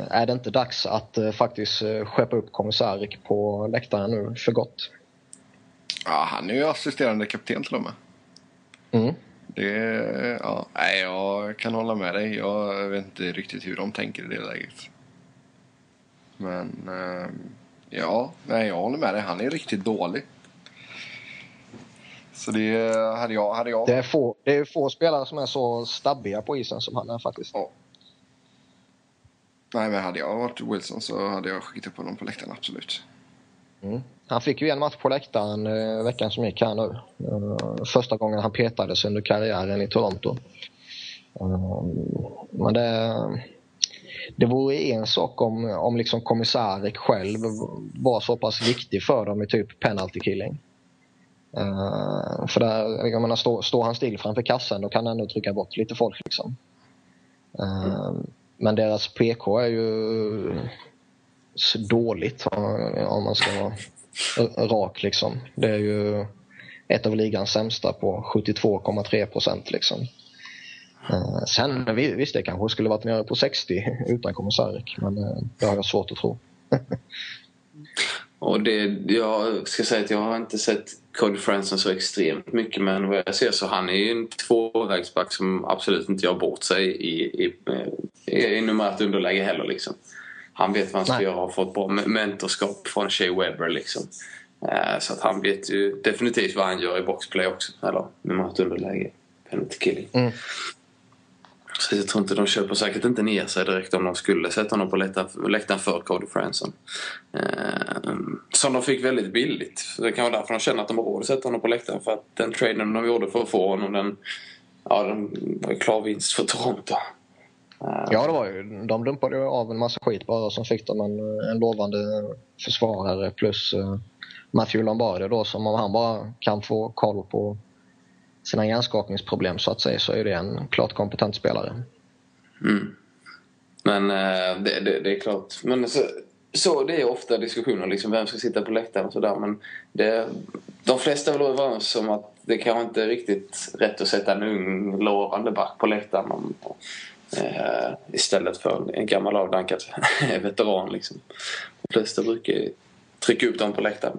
Är det inte dags att faktiskt skeppa upp Komisarek på läktaren nu för gott? Ja, han är ju assisterande kapten till och med. Mm. Det, ja, nej, jag kan hålla med dig. Jag vet inte riktigt hur de tänker i det läget. Men eh, ja, nej, jag håller med dig. Han är riktigt dålig. Så det hade jag... Hade jag... Det, är få, det är få spelare som är så stabbiga på isen som han är faktiskt. Ja. Nej, men hade jag varit Wilson så hade jag skickat upp honom på läktaren, absolut. Mm. Han fick ju en match på läktaren eh, veckan som gick här nu. Eh, första gången han petades under karriären i Toronto. Eh, men det, det vore en sak om, om liksom kommissarik själv var så pass viktig för dem i typ penalty killing. Uh, för där, jag menar, står, står han still framför kassen då kan han ändå trycka bort lite folk. Liksom. Uh, mm. Men deras PK är ju dåligt om man ska vara rak. Liksom. Det är ju ett av ligans sämsta på 72,3 procent. Liksom. Eh, sen visst, det kanske skulle varit nere på 60 utan Komisarek men eh, det har jag svårt att tro. Och det, jag ska säga att jag har inte sett Cody Franson så extremt mycket men vad jag ser så han är ju en tvåvägsback som absolut inte gör bort sig i, i, i, i numerärt underläge heller liksom. Han vet vad han ska Nej. göra och har fått bra mentorskap från Shea Webber liksom. Eh, så att han vet ju definitivt vad han gör i boxplay också. Eller numerärt underläge. Penalty killing. Mm. Så jag tror inte de köper säkert inte ner sig direkt om de skulle sätta honom på läktaren för Cody Franson. Eh, som de fick väldigt billigt. Det kan vara därför de känner att de har råd att sätta honom på läktaren. För att den traden de gjorde för att få honom, den, ja, den var ju klar vinst för Toronto. Ja, det var ju. De dumpade ju av en massa skit bara som fick dem en, en lovande försvarare plus uh, Matthew Lombardi då som om han bara kan få koll på sina hjärnskakningsproblem så att säga så är det en klart kompetent spelare. Mm. Men eh, det, det, det, är klart. Men så, så det är ofta diskussioner liksom vem ska sitta på läktaren och sådär men det, de flesta är väl överens om att det kanske inte är riktigt rätt att sätta en ung lovande back på läktaren om, äh, istället för en gammal avdankad veteran liksom. De flesta brukar trycka upp dem på läktaren.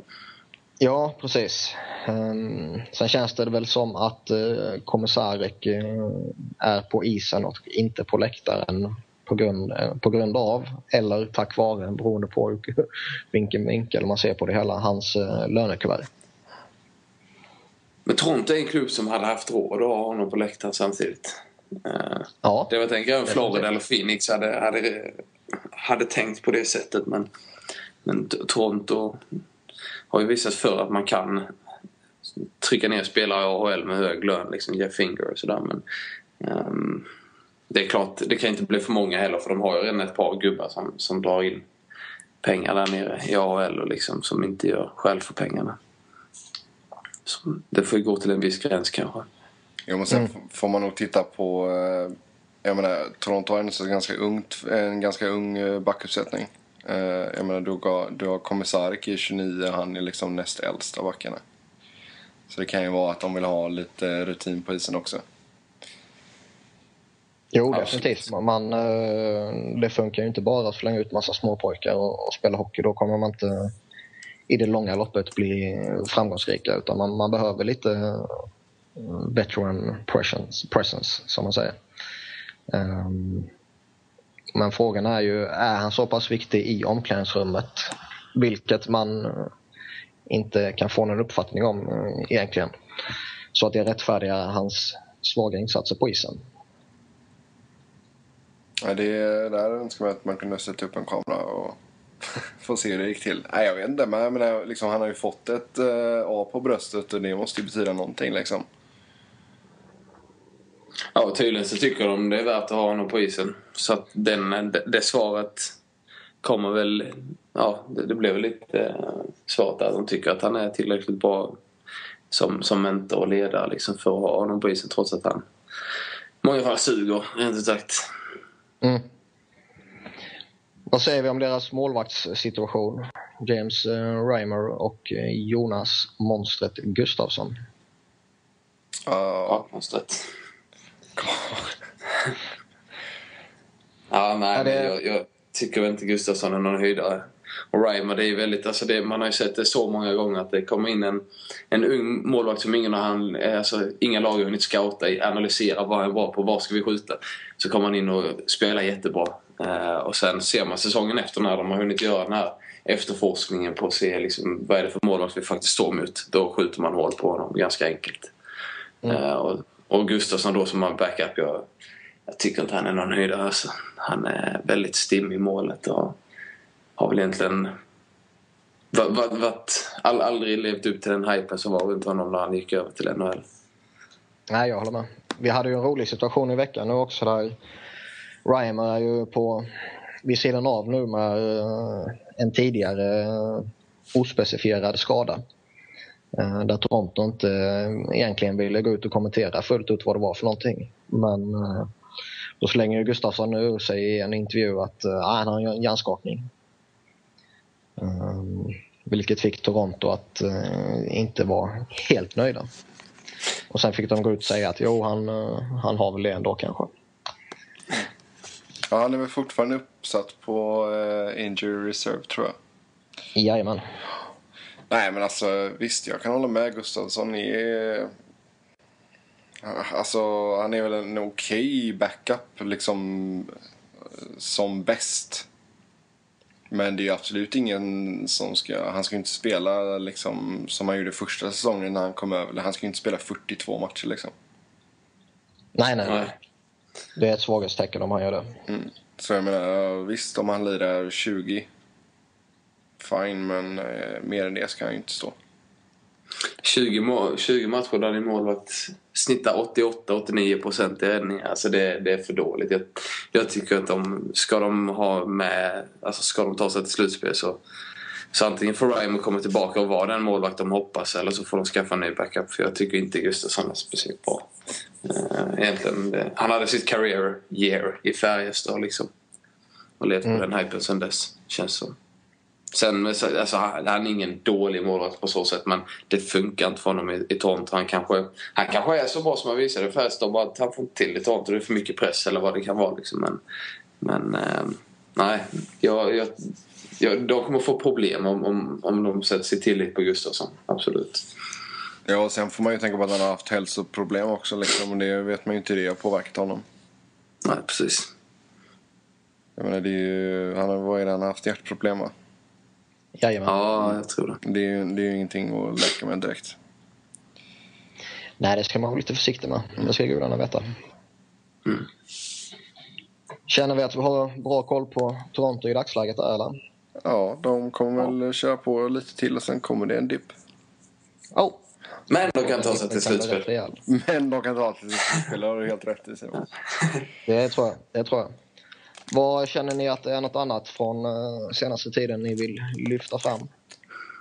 Ja, precis. Um, sen känns det väl som att uh, Kommissarek uh, är på isen och inte på läktaren på grund, uh, på grund av, eller tack vare, beroende på vilken vinkel man ser på det hela, hans lönekuvert. Men Toronto är en klubb som hade haft råd att ha honom på läktaren samtidigt. Ja, det var tänker jag Florida eller Phoenix hade, hade, hade tänkt på det sättet men, men Toronto har ju visat för att man kan trycka ner spelare i AHL med hög lön, liksom Jeff Finger och sådär. Men um, det är klart, det kan inte bli för många heller för de har ju redan ett par gubbar som, som drar in pengar där nere i AHL och liksom som inte gör skäl för pengarna. Så det får ju gå till en viss gräns kanske. Jo men sen mm. får man nog titta på eh, jag menar, Toronto har en ganska, ungt, en ganska ung eh, backuppsättning. Uh, jag menar, du har, du har Komisarik i 29, han är liksom näst äldst av backarna. Så det kan ju vara att de vill ha lite rutin på isen också. Jo, definitivt. Man, det funkar ju inte bara att slänga ut massa småpojkar och, och spela hockey. Då kommer man inte i det långa loppet bli framgångsrika utan man, man behöver lite veteran presence, presence som man säger. Um, men frågan är ju, är han så pass viktig i omklädningsrummet? Vilket man inte kan få någon uppfattning om eh, egentligen. Så att det rättfärdigar hans svaga insatser på isen. Ja, det där önskar man att man kunde sätta upp en kamera och få se hur det gick till. Nej, jag vet inte, men jag menar, liksom, han har ju fått ett uh, A på bröstet och det måste ju betyda någonting liksom. Ja, tydligen så tycker de det är värt att ha honom på isen. Så att den, det, det svaret kommer väl... Ja, det, det blev väl lite eh, svårt där. De tycker att han är tillräckligt bra som, som mentor och ledare liksom för att ha honom på isen trots att han i många fall suger, rent ut sagt. Mm. Vad säger vi om deras målvaktssituation? James eh, Reimer och eh, Jonas Monstret Gustafsson. Uh, ja, monstret ja, nej, ja, det... jag, jag, tycker inte Gustafsson är någon höjdare. Och Reimer, det är väldigt, alltså det, man har ju sett det så många gånger att det kommer in en, en ung målvakt som ingen, han, alltså, inga lag har hunnit scouta i, analysera vad han bra på, var ska vi skjuta? Så kommer han in och spelar jättebra. Uh, och sen ser man säsongen efter när de har hunnit göra den här efterforskningen på att se liksom, vad är det för målvakt vi faktiskt står mot. Då skjuter man hål på honom ganska enkelt. Mm. Uh, och och Gustafsson då som har backup, jag, jag tycker inte han är någon höjdare. Alltså. Han är väldigt stim i målet och har väl egentligen varit, all, aldrig levt upp till den hypen som var runt honom när han gick över till NHL. Nej, jag håller med. Vi hade ju en rolig situation i veckan nu också där Reimer är ju på vid sidan av nu med eh, en tidigare eh, ospecifierad skada. Eh, där Toronto inte eh, egentligen ville gå ut och kommentera fullt ut vad det var för någonting. Men eh, då slänger Gustafsson nu ur sig i en intervju att ah, han har en hjärnskakning. Um, vilket fick Toronto att uh, inte vara helt nöjda. Och sen fick de gå ut och säga att jo, han, han har väl det ändå kanske. Ja, han är väl fortfarande uppsatt på uh, injury reserve tror jag. Jajamän. Nej, men alltså visst, jag kan hålla med. Gustafsson är... Alltså, han är väl en okej okay backup liksom som bäst. Men det är ju absolut ingen som ska... Han ska ju inte spela liksom som han gjorde första säsongen när han kom över. Han ska ju inte spela 42 matcher liksom. Nej, nej, nej. Det är ett svaghetstecken om han gör det. Mm. Så jag menar, visst om han lirar 20 fine, men eh, mer än det ska han ju inte stå. 20, mål, 20 matcher där din målvakt snittar 88-89 procent i räddningar. Alltså det, det är för dåligt. Jag, jag, tycker att de, ska de ha med, alltså ska de ta sig till slutspel så, så antingen får Ryman komma tillbaka och vara den målvakt de hoppas eller så får de skaffa en ny backup. För jag tycker inte Gustafsson är speciellt bra. Uh, egentligen, det, han hade sitt career year i Färjestad liksom. Och levt mm. på den hypen sen dess, känns som. Sen, alltså, han är ingen dålig målvakt på så sätt men det funkar inte för honom i, i Toronto. Han kanske, han kanske är så bra som han visade först bara att han får inte till i Toronto. Det är för mycket press eller vad det kan vara. Liksom. Men, men eh, nej, jag, jag, jag, de kommer få problem om, om, om de sätter sig tillit på Gustafsson. Absolut. Ja, och sen får man ju tänka på att han har haft hälsoproblem också. Liksom, och det vet man ju inte hur det har påverkat honom. Nej, precis. Jag menar, det är ju, han har, vad är det, han har haft hjärtproblem va? Jajamän. Ja, jag tror det. Det är ju det är ingenting att leka med direkt. Nej, det ska man vara lite försiktig med. Det ska gudarna veta. Mm. Känner vi att vi har bra koll på Toronto i dagsläget där, eller? Ja, de kommer ja. väl köra på lite till och sen kommer det en dipp. Oh. Men de kan ta sig till slutspel. Men de kan ta sig till slutspel, det har du helt rätt i Simon. Det tror jag. Det tror jag. Vad känner ni att det är något annat från uh, senaste tiden ni vill lyfta fram?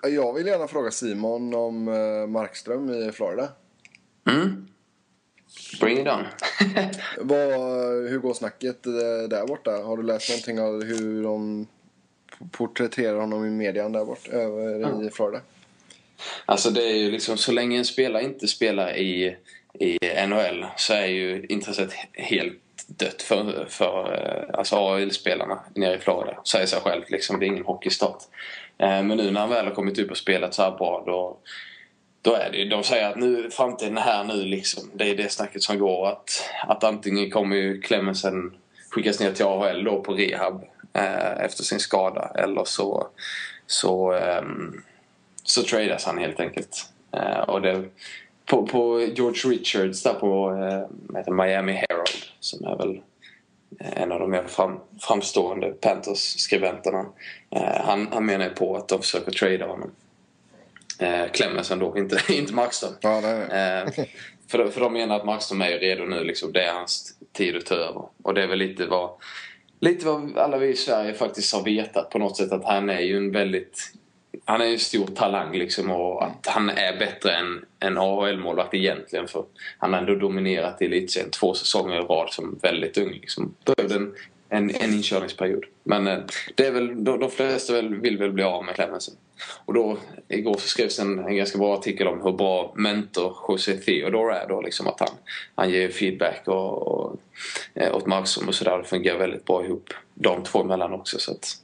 Jag vill gärna fråga Simon om uh, Markström i Florida. Mm. Bring it on. Vad, hur går snacket eh, där borta? Har du läst någonting av hur de porträtterar honom i median där borta, över mm. i Florida? Alltså det är ju liksom så länge en spelare inte spelar i, i NHL så är ju intresset helt dött för, för eh, alltså AIL-spelarna nere i Florida. Säger sig självt liksom, det är ingen hockeystart. Eh, men nu när han väl har kommit upp och spelat så här bra då, då är det De säger att nu, framtiden är här nu liksom. Det är det snacket som går. Att, att antingen kommer ju Clemensen skickas ner till AHL då på rehab eh, efter sin skada eller så, så, eh, så tradas han helt enkelt. Eh, och det, på, på George Richards där på eh, Miami Herald som är väl eh, en av de mer fram, framstående Panthers-skribenterna. Eh, han, han menar på att de försöker trada honom. Eh, Clemensen då, inte, inte Markström. Ja, nej, nej. Eh, för, för de menar att Markström är redo nu. Liksom, det är hans tid att ta över. Och det är väl lite vad, lite vad alla vi i Sverige faktiskt har vetat på något sätt. Att han är ju en väldigt han är en stor talang liksom och att han är bättre än en AHL-målvakt egentligen för han har ändå dominerat i elitserien två säsonger i rad som väldigt ung. Liksom. Behövde en, en, en inkörningsperiod. Men eh, det är väl, de, de flesta vill väl bli av med Clemensen. Och då, igår så skrevs en, en ganska bra artikel om hur bra mentor José Theodore är då. Liksom att han, han ger feedback och, och, eh, åt Markström och sådär. Det fungerar väldigt bra ihop de två emellan också. Så att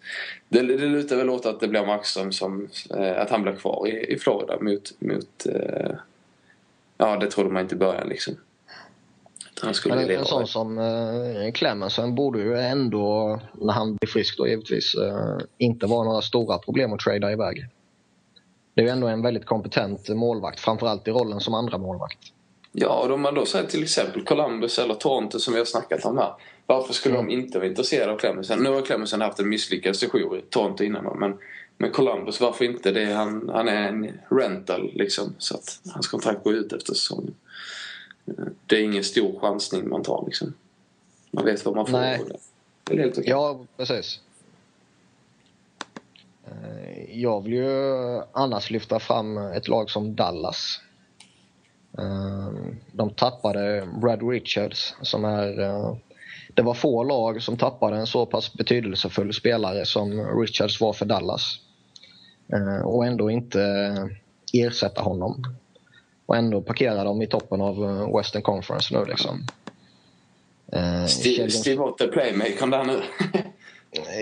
det, det lutar väl åt att det blir Markström som, eh, att han blir kvar i, i Florida mot, mot eh, ja det trodde man inte i början liksom. Han skulle Men en sån som eh, Clemensen borde ju ändå, när han blir frisk då givetvis, eh, inte vara några stora problem att trada iväg. Det är ju ändå en väldigt kompetent målvakt, framförallt i rollen som andra målvakt. Ja, och om man då säger till exempel Columbus eller Toronto som vi har snackat om här. Varför skulle mm. de inte vara intresserade av Clemensen? Nu har Clemensen haft en misslyckad sejour i Toronto innan men, men Columbus, varför inte? Det är, han, han är en rental liksom. Så att hans kontrakt går ut efter säsongen. Det är ingen stor chansning man tar liksom. Man vet vad man får. Nej. Det är helt okej. Ja, precis. Eh, jag vill ju annars lyfta fram ett lag som Dallas. Eh, de tappade Brad Richards som är... Eh, det var få lag som tappade en så pass betydelsefull spelare som Richards var för Dallas. Och ändå inte ersätta honom. och ändå parkera dem i toppen av eh, Western Conference nu liksom. Eh, Steve, Steve Otter playmakern där nu.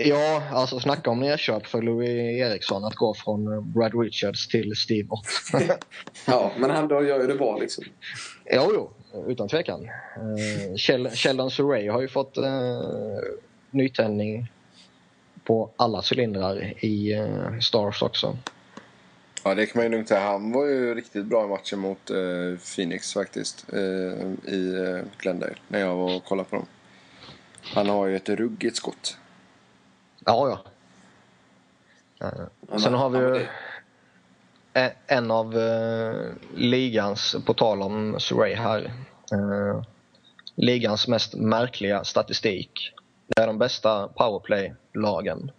ja, alltså snacka om nedköp för Louis Eriksson att gå från eh, Brad Richards till Steve Ott. ja, men han då gör ju det bra liksom. Jo, jo, utan tvekan. Sheldon Surrey har ju fått uh, nytändning på alla cylindrar i uh, Stars också. Ja, det kan man ju lugnt säga. Han var ju riktigt bra i matchen mot uh, Phoenix faktiskt. Uh, I uh, Glendale. När jag var och kollade på dem. Han har ju ett ruggigt skott. Ja, ja. Sen har vi ju en av eh, ligans, på tal om Surrey här. Eh, ligans mest märkliga statistik. Det är de bästa powerplay-lagen.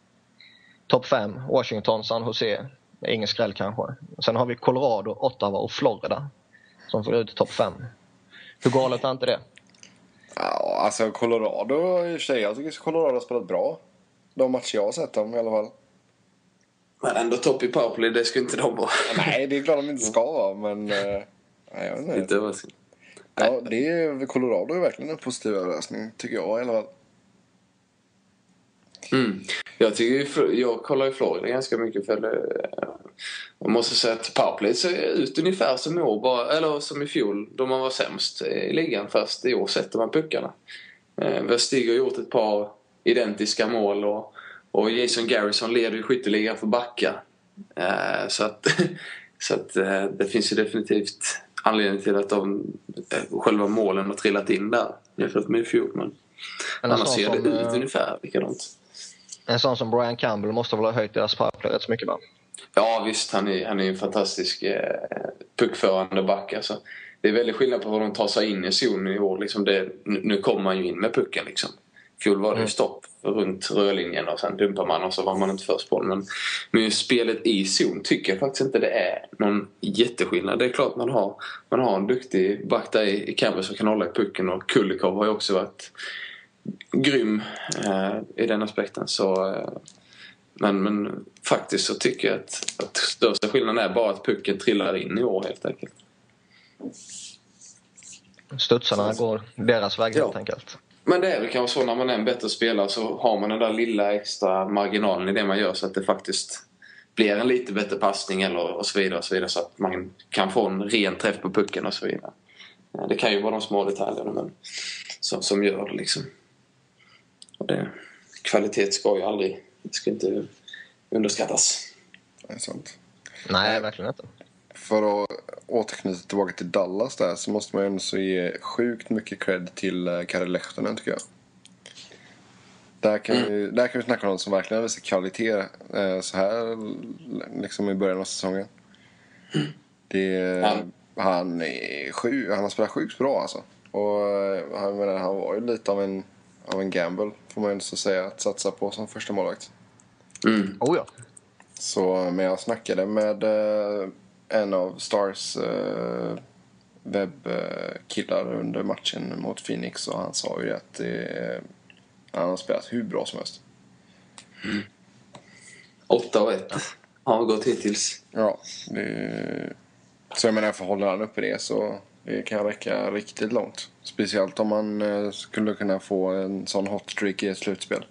Topp 5, Washington, San Jose, Ingen skräll kanske. Sen har vi Colorado, Ottawa och Florida som får ut topp 5. Hur galet är inte det? Ja, alltså Colorado i och för sig. Jag tycker Colorado har spelat bra. De matcher jag har sett dem i alla fall. Men ändå topp i powerplay, det ska inte de vara. nej, det är klart de inte ska vara, men... Eh, nej, jag vet inte. Ja, det är, Colorado är verkligen en positiv överraskning, tycker jag i alla fall. Mm. Jag, tycker, jag kollar ju Florida ganska mycket för det, jag måste säga att powerplay ser ut ungefär som i år, bara, eller som i fjol då man var sämst i ligan. Fast i år sätter man puckarna. Eh, Vestig har gjort ett par identiska mål och, och Jason Garrison leder ju skytteligan för backar. Eh, så att, så att eh, det finns ju definitivt anledning till att de, själva målen har trillat in där jämfört med i fjol. Men, men annars ser det ut ungefär likadant. En sån som Brian Campbell måste väl ha höjt deras powerplay rätt så mycket va? Ja visst, han är, han är en fantastisk eh, puckförande back. Alltså. Det är väldigt skillnad på hur de tar sig in i zonen i år. Liksom det, nu kommer man ju in med pucken liksom. Fjol var det mm. stopp runt rörlinjen och sen dumpar man och så var man inte först på Men, men spelet i zon tycker jag faktiskt inte det är någon jätteskillnad. Det är klart man har, man har en duktig back där i, i Campbell som kan hålla i pucken och Kulikov har ju också varit grym eh, i den aspekten. Så, eh, men, men faktiskt så tycker jag att, att största skillnaden är bara att pucken trillar in i år helt enkelt. Studsarna går deras väg ja. helt enkelt. Men det är väl kanske så när man är en bättre spelare så har man den där lilla extra marginalen i det man gör så att det faktiskt blir en lite bättre passning eller och så vidare och så vidare så att man kan få en ren träff på pucken och så vidare. Det kan ju vara de små detaljerna men, som, som gör det liksom. Och det, kvalitet ska ju aldrig, det ska inte underskattas. Det är sant. Nej, verkligen inte. För att återknyta tillbaka till Dallas där så måste man ju ändå ge sjukt mycket cred till eh, Kari Lehtonen tycker jag. Där kan, mm. vi, där kan vi snacka om någon som verkligen visar kvalitet eh, så här liksom i början av säsongen. Mm. Det, han, han, är sjuk, han har spelat sjukt bra alltså. Och eh, han, menar, han var ju lite av en av en gamble, får man ju så säga, att satsa på som första målvakt. Mm. Oh ja. Så, men jag snackade med eh, en av Stars eh, webbkillar under matchen mot Phoenix och han sa ju att det, han har spelat hur bra som helst. Mm. 8 och 1 har han gått hittills. Ja, det, så jag menar, för håller han uppe det så det kan räcka riktigt långt. Speciellt om man eh, skulle kunna få en sån hot streak i ett slutspel.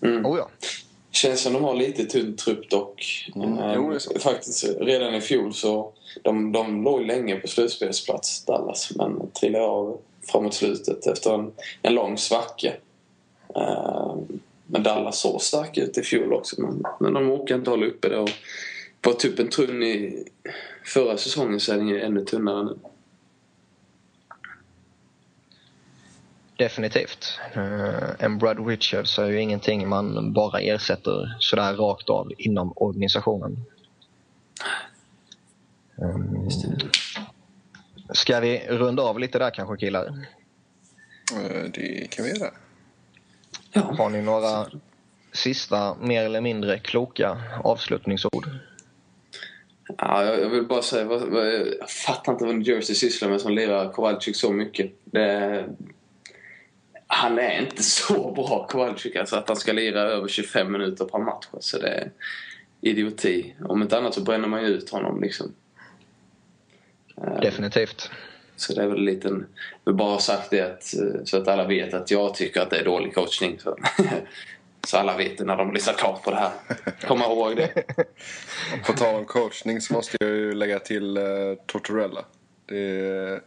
Mm. Oh ja. Känns som de har lite tunn trupp dock. Mm. Mm. Jo, Faktiskt redan i fjol så de, de låg länge på slutspelsplats Dallas men trillade av framåt slutet efter en, en lång svacka. Uh, men Dallas såg stark ut i fjol också men, men de orkar inte hålla uppe det. Och var typ en tunn i förra säsongen så är den ju ännu tunnare nu. Definitivt. Uh, en Brad Richards är ju ingenting man bara ersätter sådär rakt av inom organisationen. Um, ska vi runda av lite där kanske killar? Uh, det kan vi göra. Ja. Har ni några sista mer eller mindre kloka avslutningsord? Ja, jag vill bara säga, jag fattar inte vad New Jersey sysslar med som lirar Kowalczyk så mycket. Det, han är inte så bra Kowalczyk alltså att han ska lira över 25 minuter per match. Så det är idioti. Om inte annat så bränner man ju ut honom liksom. Definitivt. Så det är väl en liten... Jag vill bara sagt det att, så att alla vet att jag tycker att det är dålig coachning. Så, så alla vet det när de lyssnar klart på det här. Kom ihåg det. På tal om coachning så måste jag ju lägga till uh, Tortorella. Det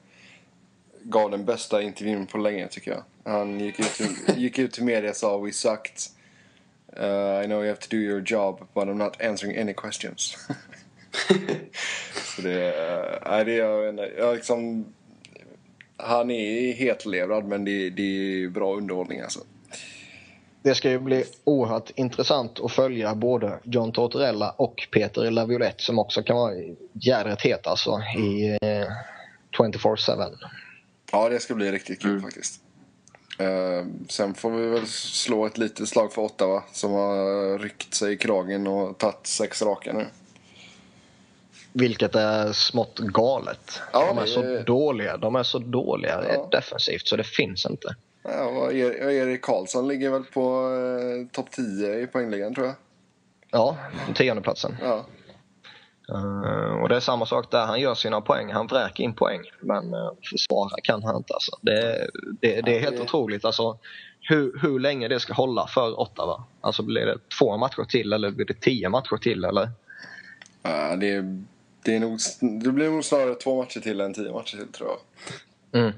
gav den bästa intervjun på länge tycker jag. Han gick ut, gick ut till media och sa “We sucked”. Uh, I know you have to do your job but I'm not answering any questions. så det, uh, det jag, jag liksom, han är hetlevrad men det, det är bra underhållning alltså. Det ska ju bli oerhört intressant att följa både John Tortorella och Peter Laviolette som också kan vara jädrigt het alltså i eh, 24-7. Ja, det ska bli riktigt kul mm. faktiskt. Uh, sen får vi väl slå ett litet slag för Ottawa som har ryckt sig i kragen och tagit sex raka nu. Vilket är smått galet. Ja, de är så dåliga. De är så dåliga ja. defensivt så det finns inte. Ja, Erik Karlsson ligger väl på eh, topp 10 i poängligan tror jag. Ja, tiondeplatsen. Ja. Uh, och det är samma sak där. Han gör sina poäng. Han vräker in poäng. Men uh, försvara kan han inte. Alltså. Det, det, det är helt det... otroligt alltså, hur, hur länge det ska hålla för Ottawa. Alltså blir det två matcher till eller blir det tio matcher till? Eller? Uh, det, det, är nog, det blir nog snarare två matcher till än tio matcher till tror jag. Mm.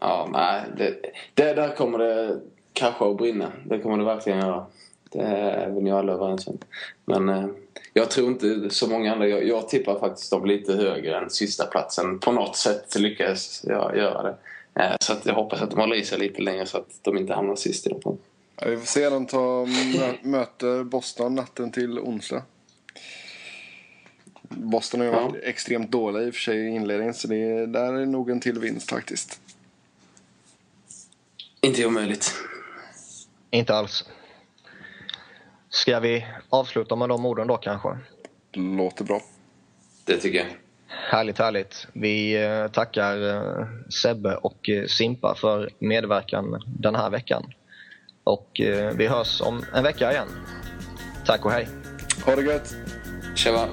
Ja, nej. Det, det, där kommer det krascha och brinna. Det kommer det verkligen göra. Det är vi nog alla överens om. Men eh, jag tror inte så många andra. Jag, jag tippar faktiskt dem lite högre än sista platsen. På något sätt lyckas jag göra det. Eh, så att jag hoppas att de håller i sig lite längre så att de inte hamnar sist i den. Ja, vi får se. De tar, möter Boston natten till onsdag. Boston har ju varit ja. extremt dåliga i och för sig i inledningen så det där är nog en till vinst faktiskt. Inte omöjligt. Inte alls. Ska vi avsluta med de orden då kanske? Låter bra. Det tycker jag. Härligt, härligt. Vi eh, tackar eh, Sebbe och eh, Simpa för medverkan den här veckan. Och vi hörs om en vecka igen. Tack och hej. Ha det gött. Tjaba.